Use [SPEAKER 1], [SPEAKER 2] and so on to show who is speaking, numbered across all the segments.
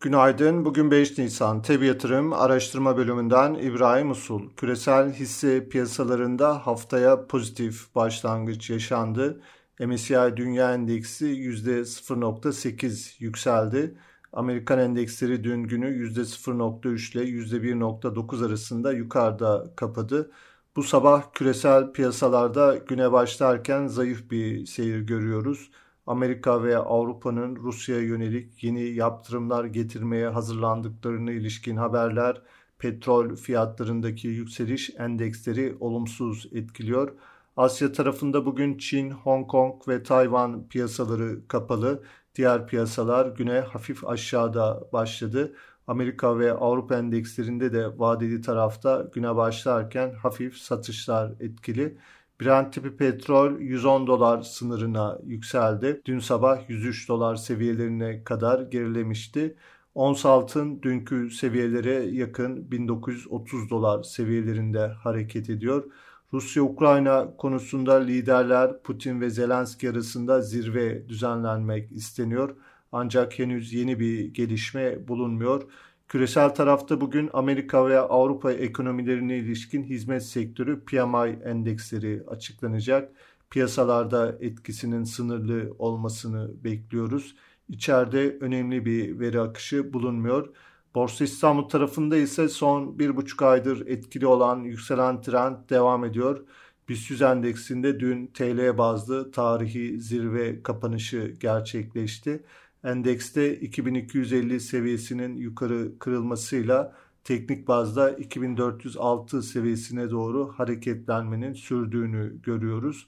[SPEAKER 1] Günaydın. Bugün 5 Nisan. TEB Yatırım Araştırma Bölümünden İbrahim Usul. Küresel hisse piyasalarında haftaya pozitif başlangıç yaşandı. MSCI Dünya Endeksi %0.8 yükseldi. Amerikan endeksleri dün günü %0.3 ile %1.9 arasında yukarıda kapadı. Bu sabah küresel piyasalarda güne başlarken zayıf bir seyir görüyoruz. Amerika ve Avrupa'nın Rusya'ya yönelik yeni yaptırımlar getirmeye hazırlandıklarını ilişkin haberler petrol fiyatlarındaki yükseliş endeksleri olumsuz etkiliyor. Asya tarafında bugün Çin, Hong Kong ve Tayvan piyasaları kapalı. Diğer piyasalar güne hafif aşağıda başladı. Amerika ve Avrupa endekslerinde de vadeli tarafta güne başlarken hafif satışlar etkili. Brent tipi petrol 110 dolar sınırına yükseldi. Dün sabah 103 dolar seviyelerine kadar gerilemişti. Ons altın dünkü seviyelere yakın 1930 dolar seviyelerinde hareket ediyor. Rusya-Ukrayna konusunda liderler Putin ve Zelenski arasında zirve düzenlenmek isteniyor. Ancak henüz yeni bir gelişme bulunmuyor. Küresel tarafta bugün Amerika ve Avrupa ekonomilerine ilişkin hizmet sektörü PMI endeksleri açıklanacak. Piyasalarda etkisinin sınırlı olmasını bekliyoruz. İçeride önemli bir veri akışı bulunmuyor. Borsa İstanbul tarafında ise son bir buçuk aydır etkili olan yükselen trend devam ediyor. BIST 100 endeksinde dün TL bazlı tarihi zirve kapanışı gerçekleşti. Endekste 2250 seviyesinin yukarı kırılmasıyla teknik bazda 2406 seviyesine doğru hareketlenmenin sürdüğünü görüyoruz.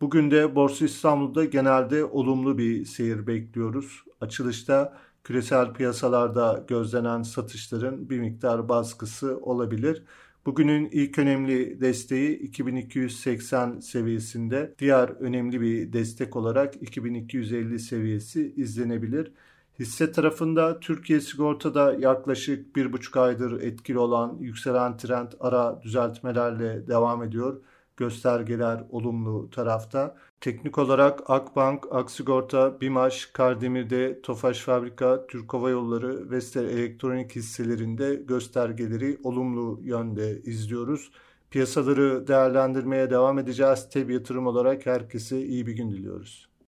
[SPEAKER 1] Bugün de Borsa İstanbul'da genelde olumlu bir seyir bekliyoruz. Açılışta küresel piyasalarda gözlenen satışların bir miktar baskısı olabilir. Bugünün ilk önemli desteği 2280 seviyesinde. Diğer önemli bir destek olarak 2250 seviyesi izlenebilir. Hisse tarafında Türkiye Sigorta'da yaklaşık bir buçuk aydır etkili olan yükselen trend ara düzeltmelerle devam ediyor göstergeler olumlu tarafta. Teknik olarak Akbank, Aksigorta, Bimaş, Kardemir'de, Tofaş Fabrika, Türk Hava Yolları, Vestel Elektronik hisselerinde göstergeleri olumlu yönde izliyoruz. Piyasaları değerlendirmeye devam edeceğiz. Teb yatırım olarak herkese iyi bir gün diliyoruz.